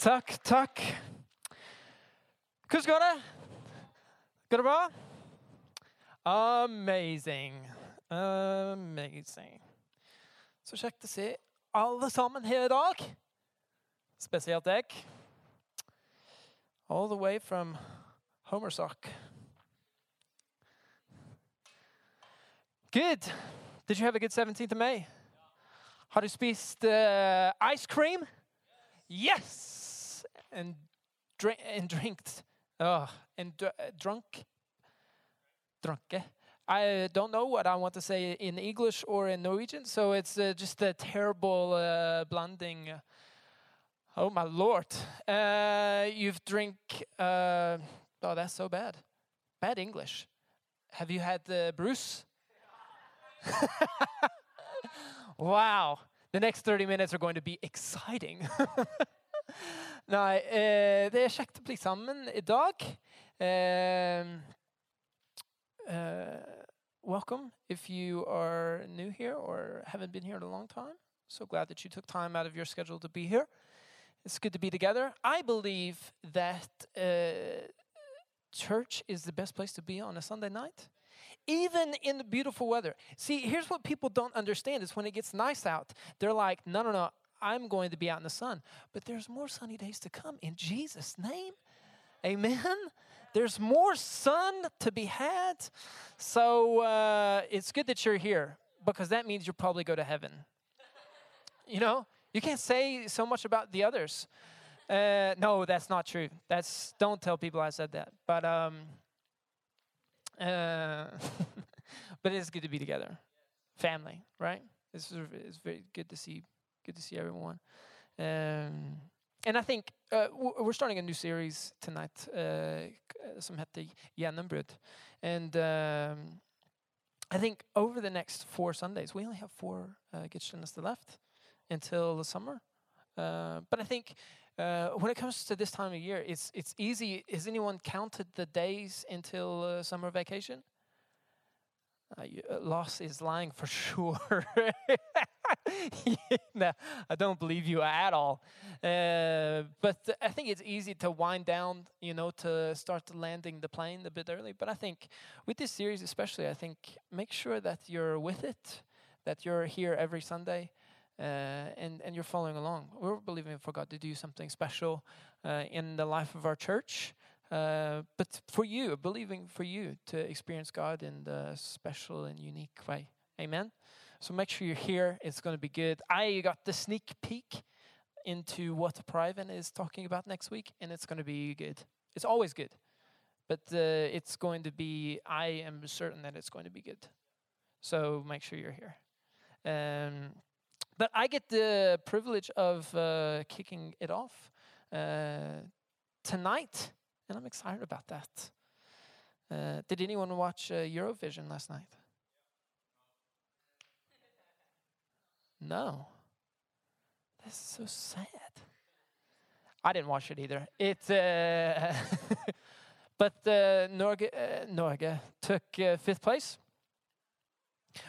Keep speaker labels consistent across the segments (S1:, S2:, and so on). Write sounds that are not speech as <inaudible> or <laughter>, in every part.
S1: Takk, takk. Hvordan går det? Går det bra? Amazing. Amazing. Så kjekt å se alle sammen her i dag. Spesielt deg. All the way from Homersock. Good. Did you have a good 17th of May? Har du spist uh, ice cream? Yes! And, drink, and drinked. Oh, and dr- drunk. Drunke. I don't know what I want to say in English or in Norwegian, so it's uh, just a terrible uh, blending. Oh my lord! Uh, you've drink. Uh, oh, that's so bad. Bad English. Have you had uh, Bruce? <laughs> wow. The next 30 minutes are going to be exciting. <laughs> Nei, eh, det er kjekt å bli sammen i dag. Eh, uh, welcome if you are new here or haven't been here in a long time. So glad that you took time out of your schedule to be here. It's good to be together. I believe that uh, church is the best place to be on a Sunday night even in the beautiful weather. See, here's what people don't understand is when it gets nice out, they're like, no, no, no, I'm going to be out in the sun. But there's more sunny days to come in Jesus' name. Amen. There's more sun to be had. So uh, it's good that you're here because that means you'll probably go to heaven. You know, you can't say so much about the others. Uh, no, that's not true. That's don't tell people I said that. But um, uh, <laughs> but it's good to be together, family, right? It's it's very good to see good to see everyone. Um, and I think uh, we're starting a new series tonight uh, som heter Gjennombrudd. And um, I think over the next four Sundays, we only have four uh, left until the summer. Uh, but I think uh, when it comes to this time of year, it's it's easy. Has anyone counted the days until uh, summer vacation? Uh, you, uh, Loss is lying for <laughs> sure. <laughs> no, I don't believe you at all. Uh, but I think it's easy to wind down, you know, to start landing the plane a bit early. But I think with this series, especially, I think make sure that you're with it, that you're here every Sunday, uh, and and you're following along. We're believing for God to do something special uh, in the life of our church. Uh, but for you, believing for you to experience God in the special and unique way. Amen. So make sure you're here. It's going to be good. I got the sneak peek into what Priven is talking about next week, and it's going to be good. It's always good, but uh, it's going to be. I am certain that it's going to be good. So make sure you're here. Um, but I get the privilege of uh, kicking it off uh, tonight, and I'm excited about that. Uh, did anyone watch uh, Eurovision last night? No. That's so sad. I didn't watch it either. It, uh, <laughs> but uh, Norge, uh, Norge took uh, fifth place.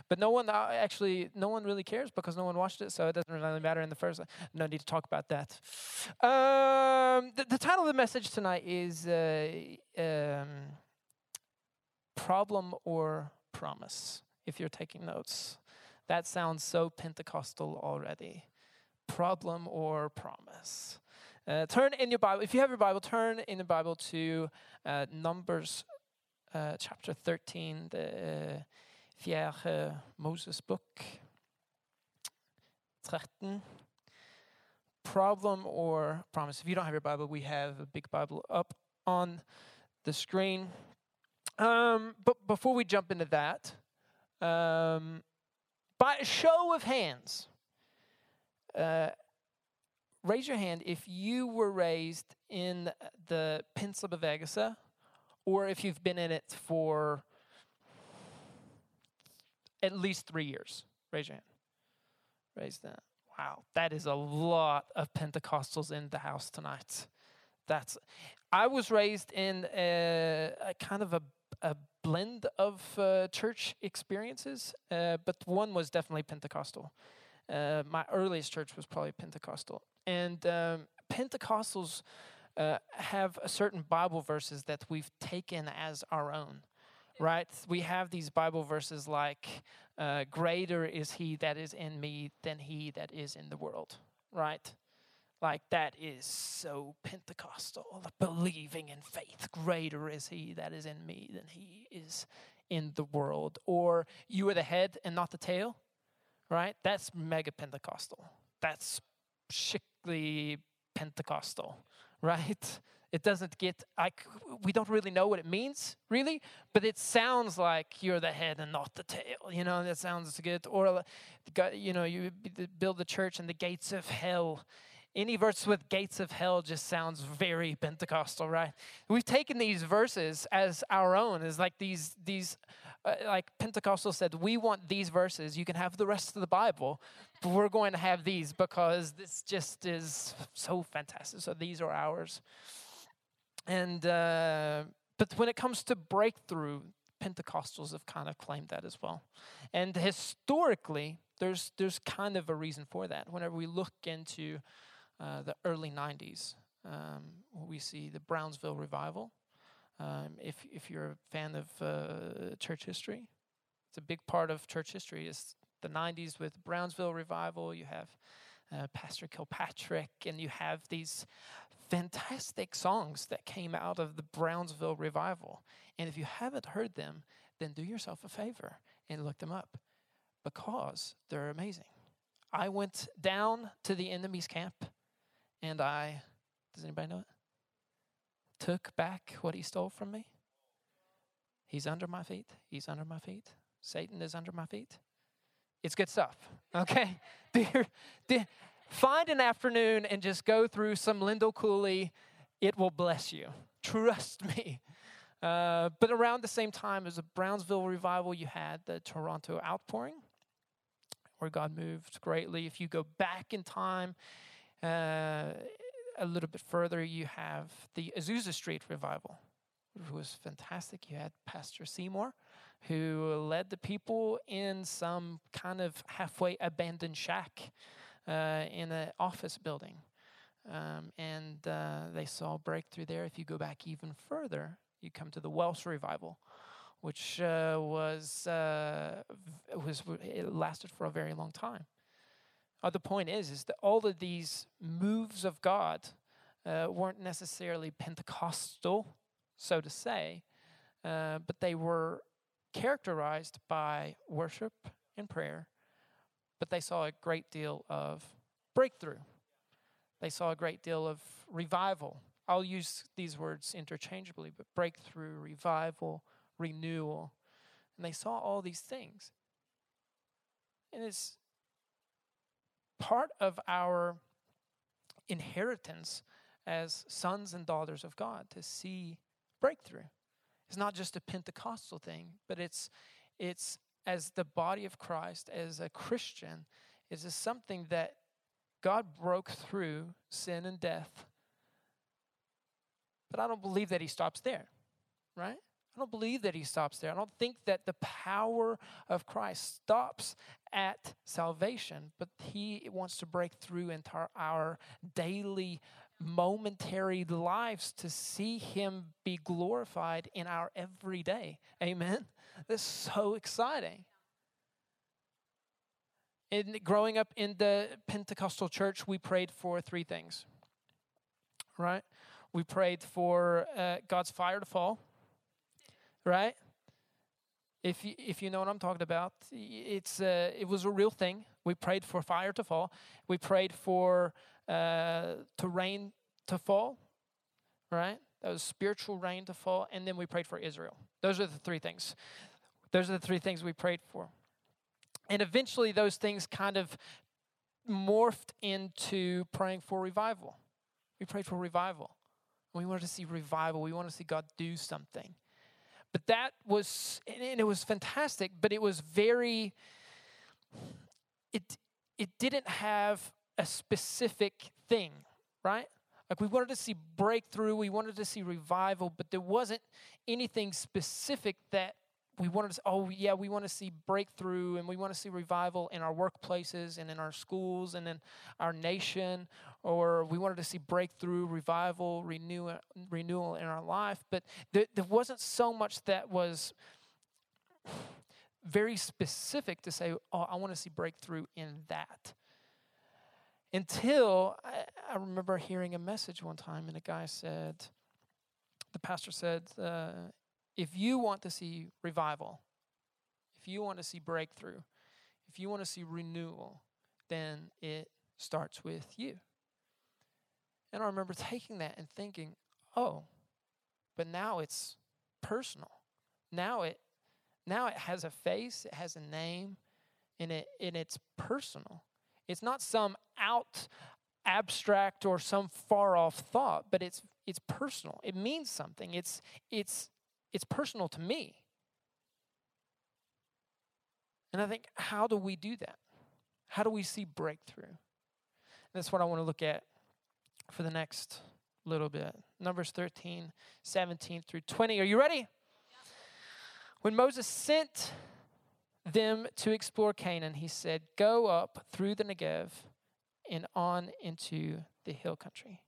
S1: But no one uh, actually, no one really cares because no one watched it, so it doesn't really matter in the first. No need to talk about that. Um, the, the, title of the message tonight is uh, um, "Problem or Promise." If you're taking notes, that sounds so Pentecostal already. Problem or promise. Uh, turn in your Bible, if you have your Bible, turn in the Bible to uh, Numbers uh, chapter 13, the fjerde Moses book. 13. Problem or promise. If you don't have your Bible, we have a big Bible up on the screen. Um, but before we jump into that, um, by a show of hands, uh, raise your hand if you were raised in the Pinsla or if you've been in it for at least three years. Raise your hand. Raise that. Wow, that is a lot of Pentecostals in the house tonight. That's. I was raised in a, a kind of a, a blend of uh, church experiences, uh, but one was definitely Pentecostal. Uh, my earliest church was probably Pentecostal, and um, Pentecostals uh, have a certain Bible verses that we've taken as our own, right? We have these Bible verses like, uh, "Greater is He that is in me than He that is in the world," right? Like that is so Pentecostal, believing in faith. Greater is He that is in me than He is in the world. Or you are the head and not the tail, right? That's mega Pentecostal. That's strictly Pentecostal, <laughs> right? It doesn't get, I, we don't really know what it means, really, but it sounds like you're the head and not the tail. You know, that sounds good. Or, you know, you build the church and the gates of hell any verse with gates of hell just sounds very Pentecostal, right? We've taken these verses as our own, as like these these uh, like Pentecostal said, we want these verses. You can have the rest of the Bible, but we're going to have these because this just is so fantastic. So these are ours. And uh, but when it comes to breakthrough, Pentecostals have kind of claimed that as well. And historically, there's there's kind of a reason for that. Whenever we look into uh, the early 90s. Um, we see the Brownsville revival. Um, if if you're a fan of uh, church history, it's a big part of church history. Is the 90s with Brownsville revival. You have uh, Pastor Kilpatrick, and you have these fantastic songs that came out of the Brownsville revival. And if you haven't heard them, then do yourself a favor and look them up because they're amazing. I went down to the enemy's camp and I, does anybody know it? Took back what he stole from me. He's under my feet. He's under my feet. Satan is under my feet. It's good stuff. <laughs> Okay? <laughs> dear, find an afternoon and just go through some Lindell Cooley. It will bless you. Trust me. Uh, but around the same time as the Brownsville revival, you had the Toronto outpouring, where God moved greatly. If you go back in time, a little bit further, you have the Azusa Street revival, which was fantastic. You had Pastor Seymour, who led the people in some kind of halfway abandoned shack uh, in an office building. Um, and uh, they saw breakthrough there. If you go back even further, you come to the Welsh revival, which uh, was uh, was it lasted for a very long time. Uh, the point is, is that all of these moves of God uh, weren't necessarily Pentecostal, so to say, uh, but they were characterized by worship and prayer. But they saw a great deal of breakthrough. They saw a great deal of revival. I'll use these words interchangeably, but breakthrough, revival, renewal. And they saw all these things. And it's part of our inheritance as sons and daughters of God to see breakthrough. It's not just a Pentecostal thing, but it's it's as the body of Christ, as a Christian, is something that God broke through sin and death. But I don't believe that he stops there, right? I don't believe that he stops there. I don't think that the power of Christ stops at salvation, but he wants to break through into our, daily, momentary lives to see him be glorified in our everyday. Amen. That's so exciting. In growing up in the Pentecostal church, we prayed for three things. Right? We prayed for uh, God's fire to fall right? If you, if you know what I'm talking about, it's uh, it was a real thing. We prayed for fire to fall. We prayed for uh, to rain to fall, right? That was spiritual rain to fall, and then we prayed for Israel. Those are the three things. Those are the three things we prayed for, and eventually those things kind of morphed into praying for revival. We prayed for revival. We wanted to see revival. We wanted to see God do something. But that was, and it was fantastic, but it was very, it, it didn't have a specific thing, right? Like we wanted to see breakthrough, we wanted to see revival, but there wasn't anything specific that we wanted to, oh, yeah, we want to see breakthrough and we want to see revival in our workplaces and in our schools and in our nation, or we wanted to see breakthrough, revival, renew, renewal in our life. But there, there wasn't so much that was very specific to say, oh, I want to see breakthrough in that. Until I, I remember hearing a message one time, and a guy said, the pastor said, uh, if you want to see revival, if you want to see breakthrough, if you want to see renewal, then it starts with you. And I remember taking that and thinking, oh, but now it's personal. Now it now it has a face, it has a name, and it and it's personal. It's not some out abstract or some far off thought, but it's it's personal. It means something. It's it's it's personal to me. And I think, how do we do that? How do we see breakthrough? And that's what I want to look at for the next little bit. Numbers 13, 17 through 20. Are you ready? When Moses sent them to explore Canaan, he said, Go up through the Negev and on into the hill country.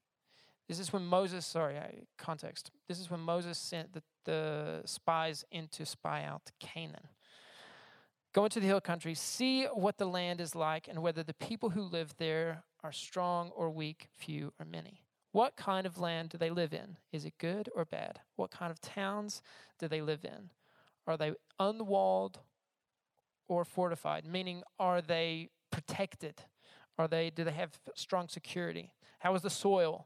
S1: This is when Moses, sorry, context. This is when Moses sent the, the spies in to spy out Canaan. Go into the hill country, see what the land is like, and whether the people who live there are strong or weak, few or many. What kind of land do they live in? Is it good or bad? What kind of towns do they live in? Are they unwalled or fortified? Meaning, are they protected? Are they do they have strong security? How is the soil?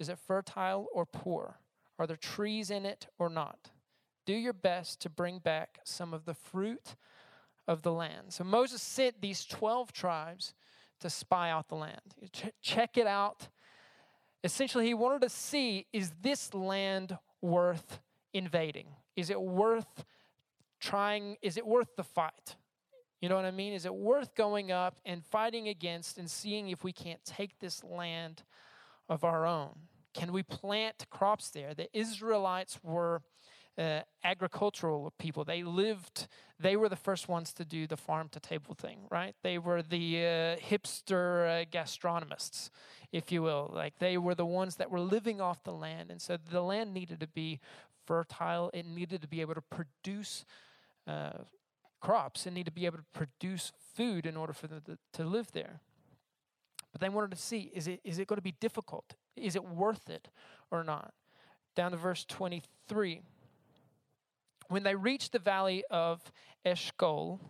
S1: Is it fertile or poor? Are there trees in it or not? Do your best to bring back some of the fruit of the land. So Moses sent these 12 tribes to spy out the land. Ch- check it out. Essentially, he wanted to see is this land worth invading? Is it worth trying, is it worth the fight? You know what I mean? Is it worth going up and fighting against and seeing if we can't take this land of our own? Can we plant crops there? The Israelites were uh, agricultural people. They lived, they were the first ones to do the farm to table thing, right? They were the uh, hipster uh, gastronomists, if you will. Like they were the ones that were living off the land. And so the land needed to be fertile, it needed to be able to produce uh, crops, it needed to be able to produce food in order for them to, to live there. But they wanted to see is it, is it going to be difficult? Is it worth it or not? Down to verse 23. When they reached the valley of Eshcol,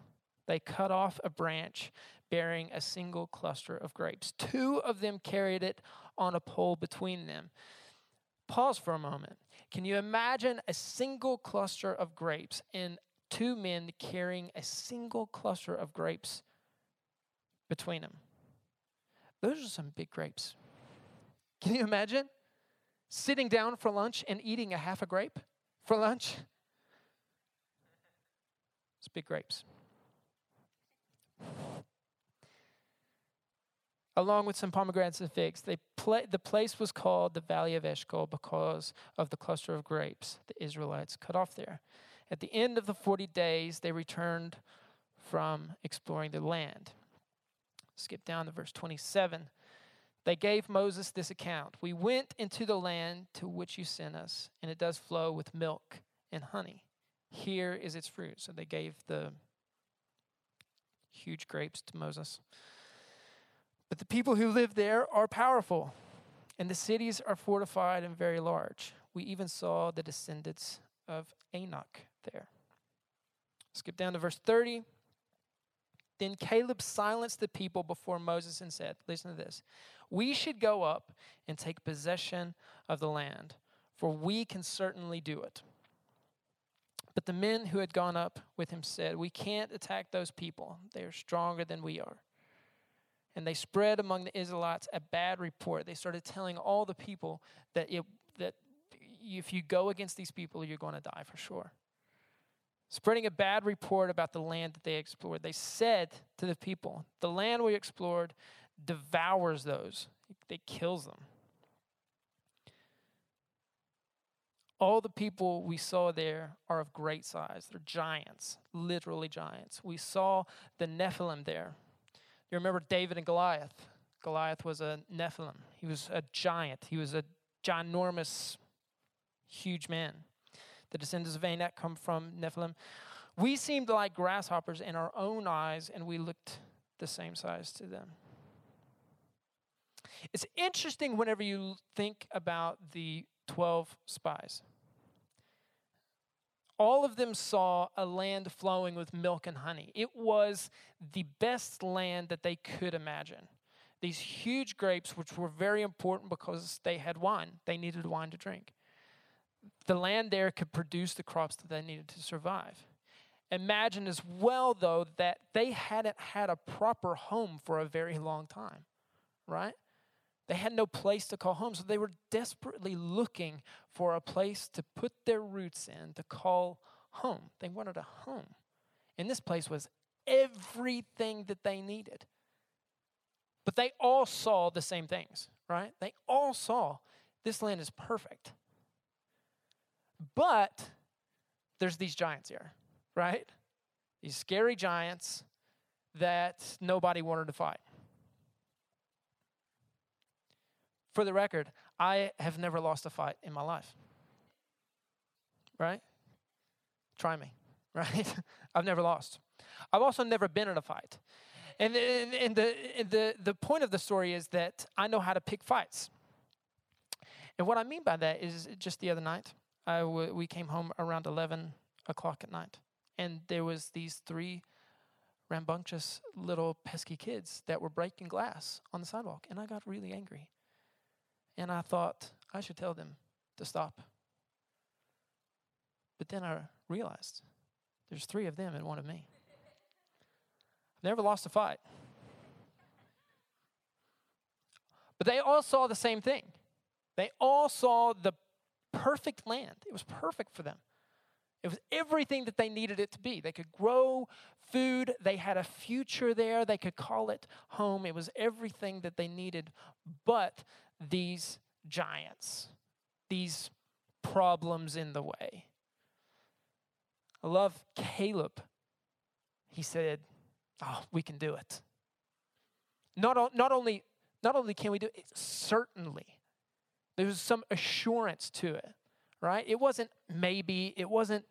S1: they cut off a branch bearing a single cluster of grapes. Two of them carried it on a pole between them. Pause for a moment. Can you imagine a single cluster of grapes and two men carrying a single cluster of grapes between them? Those are some big grapes. Can you imagine sitting down for lunch and eating a half a grape for lunch? It's big grapes. Along with some pomegranates and figs, they the place was called the Valley of Eshcol because of the cluster of grapes the Israelites cut off there. At the end of the 40 days, they returned from exploring the land. Skip down to verse 27. They gave Moses this account We went into the land to which you sent us, and it does flow with milk and honey. Here is its fruit. So they gave the huge grapes to Moses. But the people who live there are powerful, and the cities are fortified and very large. We even saw the descendants of Anak there. Skip down to verse 30. Then Caleb silenced the people before Moses and said, Listen to this. We should go up and take possession of the land, for we can certainly do it. But the men who had gone up with him said, We can't attack those people. They are stronger than we are. And they spread among the Israelites a bad report. They started telling all the people that, it, that if you go against these people, you're going to die for sure. Spreading a bad report about the land that they explored. They said to the people, The land we explored devours those, it kills them. All the people we saw there are of great size. They're giants, literally giants. We saw the Nephilim there. You remember David and Goliath? Goliath was a Nephilim. He was a giant. He was a ginormous, huge man. The descendants of Anak come from Nephilim. We seemed like grasshoppers in our own eyes, and we looked the same size to them. It's interesting whenever you think about the 12 spies. All of them saw a land flowing with milk and honey. It was the best land that they could imagine. These huge grapes, which were very important because they had wine, they needed wine to drink. The land there could produce the crops that they needed to survive. Imagine as well, though, that they hadn't had a proper home for a very long time, right? They had no place to call home, so they were desperately looking for a place to put their roots in, to call home. They wanted a home. And this place was everything that they needed. But they all saw the same things, right? They all saw this land is perfect. But there's these giants here, right? These scary giants that nobody wanted to fight. For the record, I have never lost a fight in my life. Right? Try me, <laughs> right? I've never lost. I've also never been in a fight. And, and, and, the, and the, the point of the story is that I know how to pick fights. And what I mean by that is just the other night, I w- we came home around 11 o'clock at night. And there was these three rambunctious little pesky kids that were breaking glass on the sidewalk. And I got really angry. And I thought, I should tell them to stop. But then I realized there's three of them and one of me. I've never lost a fight. But they all saw the same thing. They all saw the perfect land. It was perfect for them. It was everything that they needed it to be. They could grow food, they had a future there, they could call it home. It was everything that they needed. But these giants, these problems in the way. I love Caleb. He said, Oh, we can do it. Not, not, only, not only can we do it, certainly. There was some assurance to it, right? It wasn't maybe, it wasn't,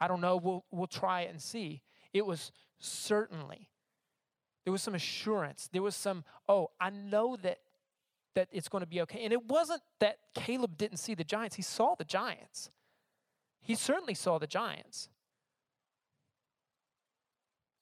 S1: I don't know, we'll, we'll try it and see. It was certainly. There was some assurance. There was some, oh, I know that that it's going to be okay. And it wasn't that Caleb didn't see the giants, he saw the giants. He certainly saw the giants.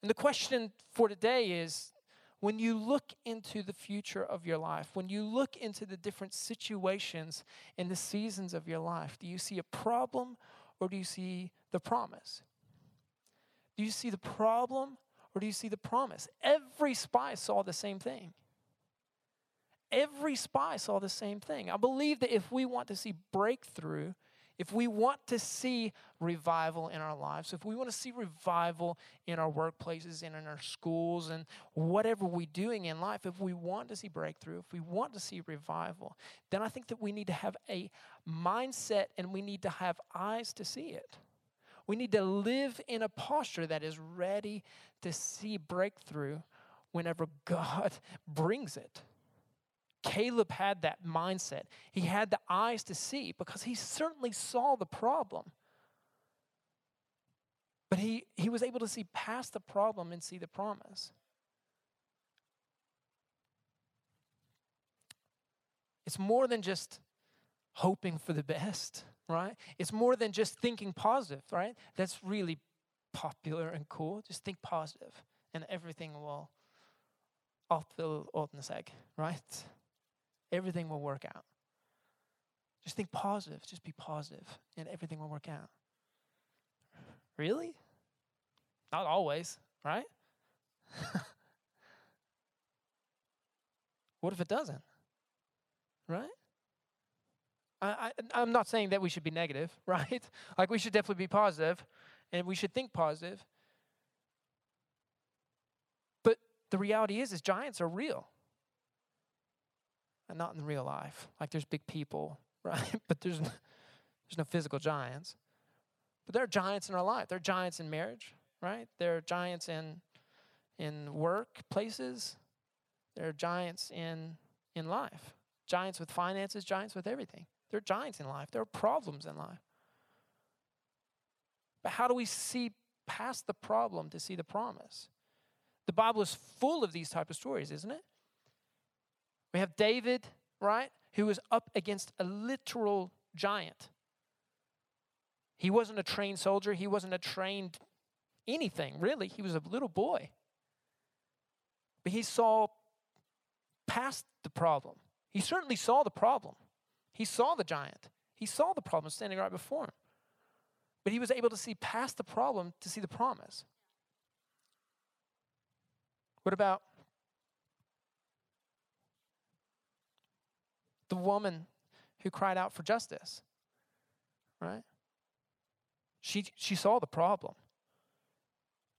S1: And the question for today is when you look into the future of your life, when you look into the different situations and the seasons of your life, do you see a problem or do you see the promise? Do you see the problem or do you see the promise? Every spy saw the same thing. Every spy saw the same thing. I believe that if we want to see breakthrough, if we want to see revival in our lives, if we want to see revival in our workplaces and in our schools and whatever we're doing in life, if we want to see breakthrough, if we want to see revival, then I think that we need to have a mindset and we need to have eyes to see it. We need to live in a posture that is ready to see breakthrough whenever <laughs> God brings it. Caleb had that mindset. He had the eyes to see because he certainly saw the problem. But he, he was able to see past the problem and see the promise. It's more than just hoping for the best, right? It's more than just thinking positive, right? That's really popular and cool. Just think positive and everything will alt will ordne seg, right? Everything will work out. Just think positive. Just be positive, and everything will work out. Really? Not always, right? <laughs> what if it doesn't? Right? I, I, I'm not saying that we should be negative, <laughs> right? Like we should definitely be positive and we should think positive. But the reality is, is giants are real and not in real life. Like there's big people, <laughs> right? but there's There's no physical giants. But there are giants in our life. There are giants in marriage, right? There are giants in in workplaces. There are giants in in life. Giants with finances, giants with everything. There are giants in life. There are problems in life. But how do we see past the problem to see the promise? The Bible is full of these type of stories, isn't it? We have David, right, who was up against a literal giant. He wasn't a trained soldier, he wasn't a trained anything, really. He was a little boy. But he saw past the problem. He certainly saw the problem. He saw the giant. He saw the problem standing right before him. But he was able to see past the problem to see the promise. What about the woman who cried out for justice? Right? She, she saw the problem.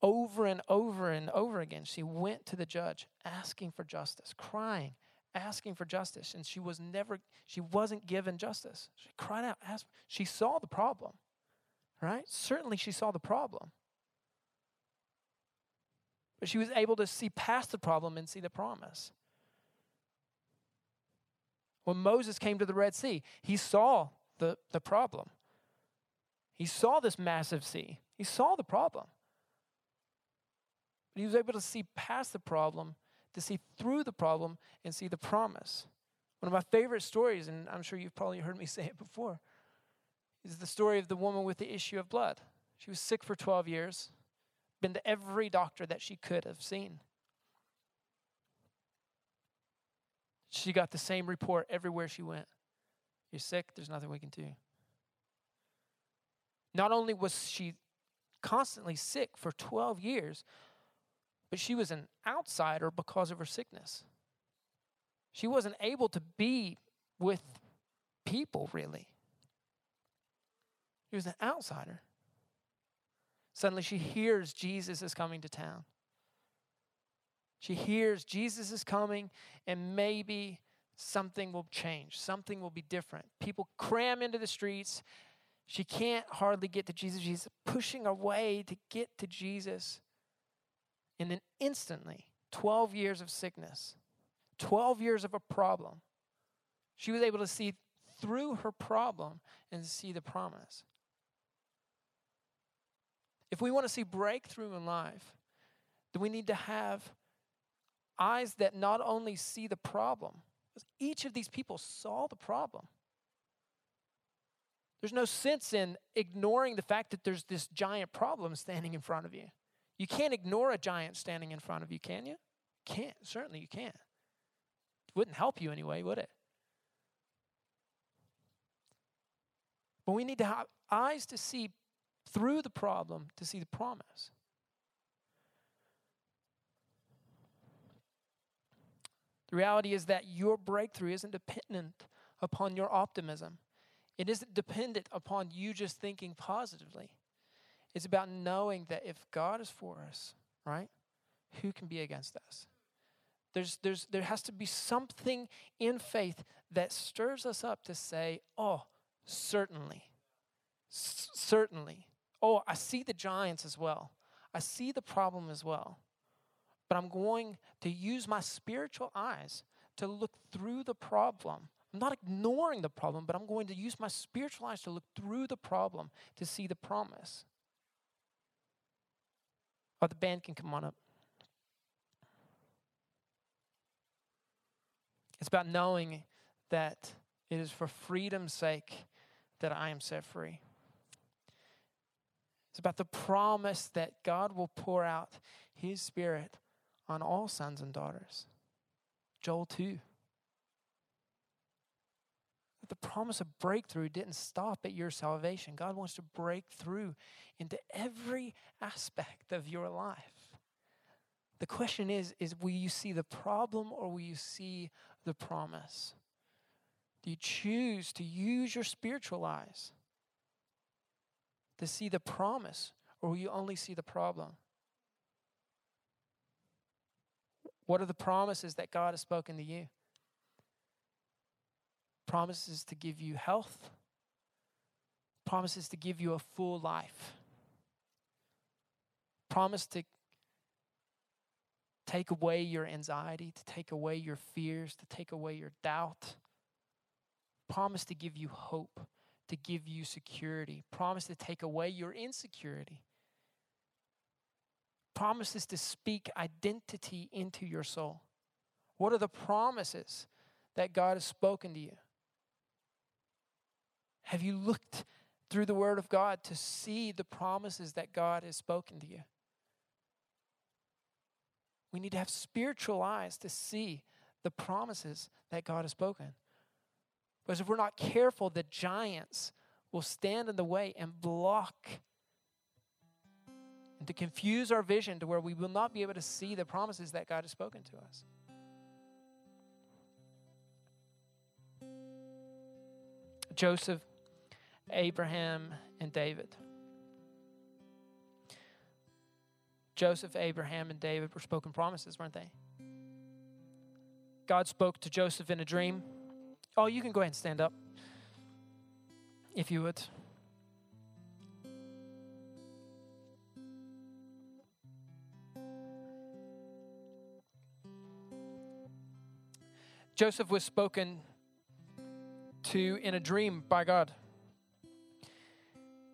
S1: Over and over and over again, she went to the judge asking for justice, crying, asking for justice. And she was never, she wasn't given justice. She cried out, asked, she saw the problem, right? Certainly she saw the problem. But she was able to see past the problem and see the promise. When Moses came to the Red Sea, he saw the, the problem. He saw this massive sea. He saw the problem. But he was able to see past the problem, to see through the problem, and see the promise. One of my favorite stories, and I'm sure you've probably heard me <laughs> say it before, is the story of the woman with the issue of blood. She was sick for 12 years been to every doctor that she could have seen. She got the same report everywhere she went. You're sick, there's nothing we can do. Not only was she constantly sick for 12 years, but she was an outsider because of her sickness. She wasn't able to be with people, really. She was an outsider. Suddenly she hears Jesus is coming to town. She hears Jesus is coming, and maybe something will change, something will be different. People cram into the streets. She can't hardly get to Jesus. She's pushing her way to get to Jesus. And then instantly, 12 years of sickness, 12 years of a problem, she was able to see through her problem and see the promise. If we want to see breakthrough in life, then we need to have eyes that not only see the problem, each of these people saw the problem. There's no sense in ignoring the fact that there's this giant problem standing in front of you. You can't ignore a giant standing in front of you, can you? Can't. Certainly you can't. It wouldn't help you anyway, would it? But we need to have eyes to see through the problem to see the promise. The reality is that your breakthrough isn't dependent upon your optimism. It isn't dependent upon you just thinking positively. It's about knowing that if God is for us, right, who can be against us? There's, there's, there has to be something in faith that stirs us up to say, oh, certainly, certainly, oh, I see the giants as well. I see the problem as well. But I'm going to use my spiritual eyes to look through the problem. I'm not ignoring the problem, but I'm going to use my spiritual eyes to look through the problem to see the promise. Oh, the band can come on up. It's about knowing that it is for freedom's sake that I am set free. It's about the promise that God will pour out His Spirit on all sons and daughters. Joel 2. The promise of breakthrough didn't stop at your salvation. God wants to break through into every aspect of your life. The question is, is will you see the problem or will you see the promise? Do you choose to use your spiritual eyes? to see the promise, or will you only see the problem? What are the promises that God has spoken to you? Promises to give you health, promises to give you a full life. Promise to take away your anxiety, to take away your fears, to take away your doubt. Promise to give you hope, to give you security. Promise to take away your insecurity. Promises to speak identity into your soul. What are the promises that God has spoken to you? Have you looked through the Word of God to see the promises that God has spoken to you? We need to have spiritual eyes to see the promises that God has spoken. Because if we're not careful, the giants will stand in the way and block and to confuse our vision to where we will not be able to see the promises that God has spoken to us. Joseph, Abraham, and David. Joseph, Abraham, and David were spoken promises, weren't they? God spoke to Joseph in a dream. Oh, you can go ahead and stand up if you would. Joseph was spoken to in a dream by God.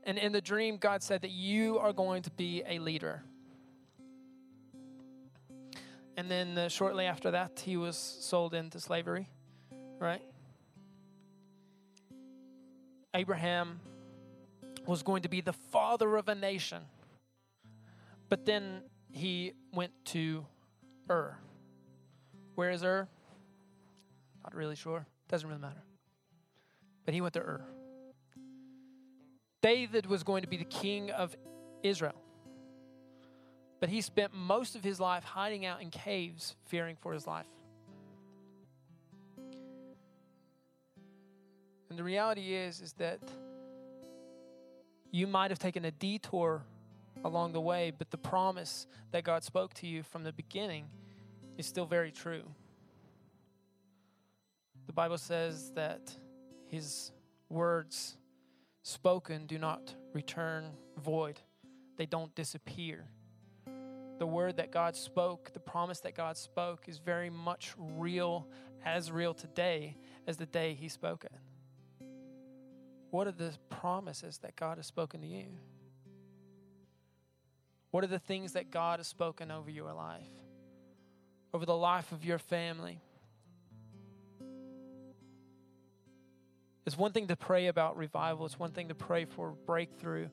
S1: And in the dream, God said that you are going to be a leader. And then uh, shortly after that, he was sold into slavery, right? Abraham was going to be the father of a nation. But then he went to Ur. Where is Ur? Really sure. Doesn't really matter. But he went to Ur. David was going to be the king of Israel. But he spent most of his life hiding out in caves, fearing for his life. And the reality is, is that you might have taken a detour along the way, but the promise that God spoke to you from the beginning is still very true. Bible says that his words spoken do not return void, they don't disappear the word that God spoke, the promise that God spoke, is very much real, as real today as the day He spoke it. What are the promises that God has spoken to you? What are the things that God has spoken over your life, over the life of your family? It's one thing to pray about revival, it's one thing to pray for breakthrough.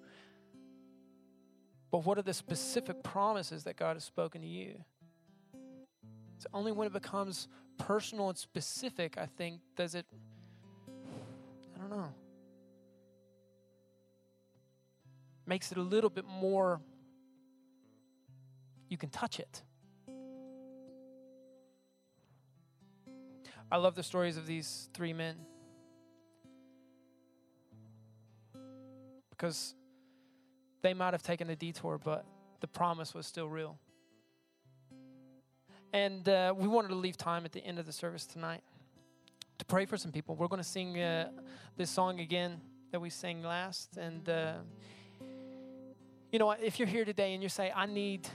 S1: But what are the specific promises that God has spoken to you? It's only when it becomes personal and specific, I think, does it, I don't know, makes it a little bit more, you can touch it. I love the stories of these three men because they might have taken a detour, but the promise was still real. And uh, we wanted to leave time at the end of the service tonight to pray for some people. We're going to sing uh, this song again that we sang last. And, uh, you know, if you're here today and you say, I need,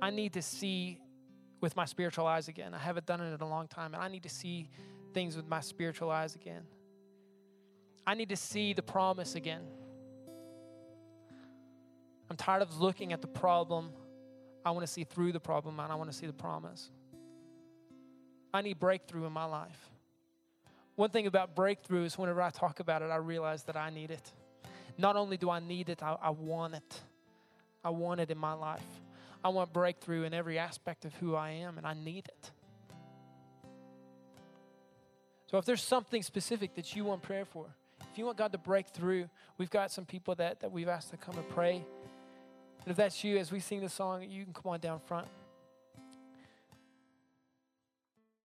S1: I need to see with my spiritual eyes again, I haven't done it in a long time, and I need to see things with my spiritual eyes again. I need to see the promise again. I'm tired of looking at the problem. I want to see through the problem and I want to see the promise. I need breakthrough in my life. One thing about breakthrough is whenever I talk about it, I realize that I need it. Not only do I need it, I, I want it. I want it in my life. I want breakthrough in every aspect of who I am, and I need it. So if there's something specific that you want prayer for, if you want God to break through, we've got some people that, that we've asked to come and pray. And if that's you, as we sing the song, you can come on down front.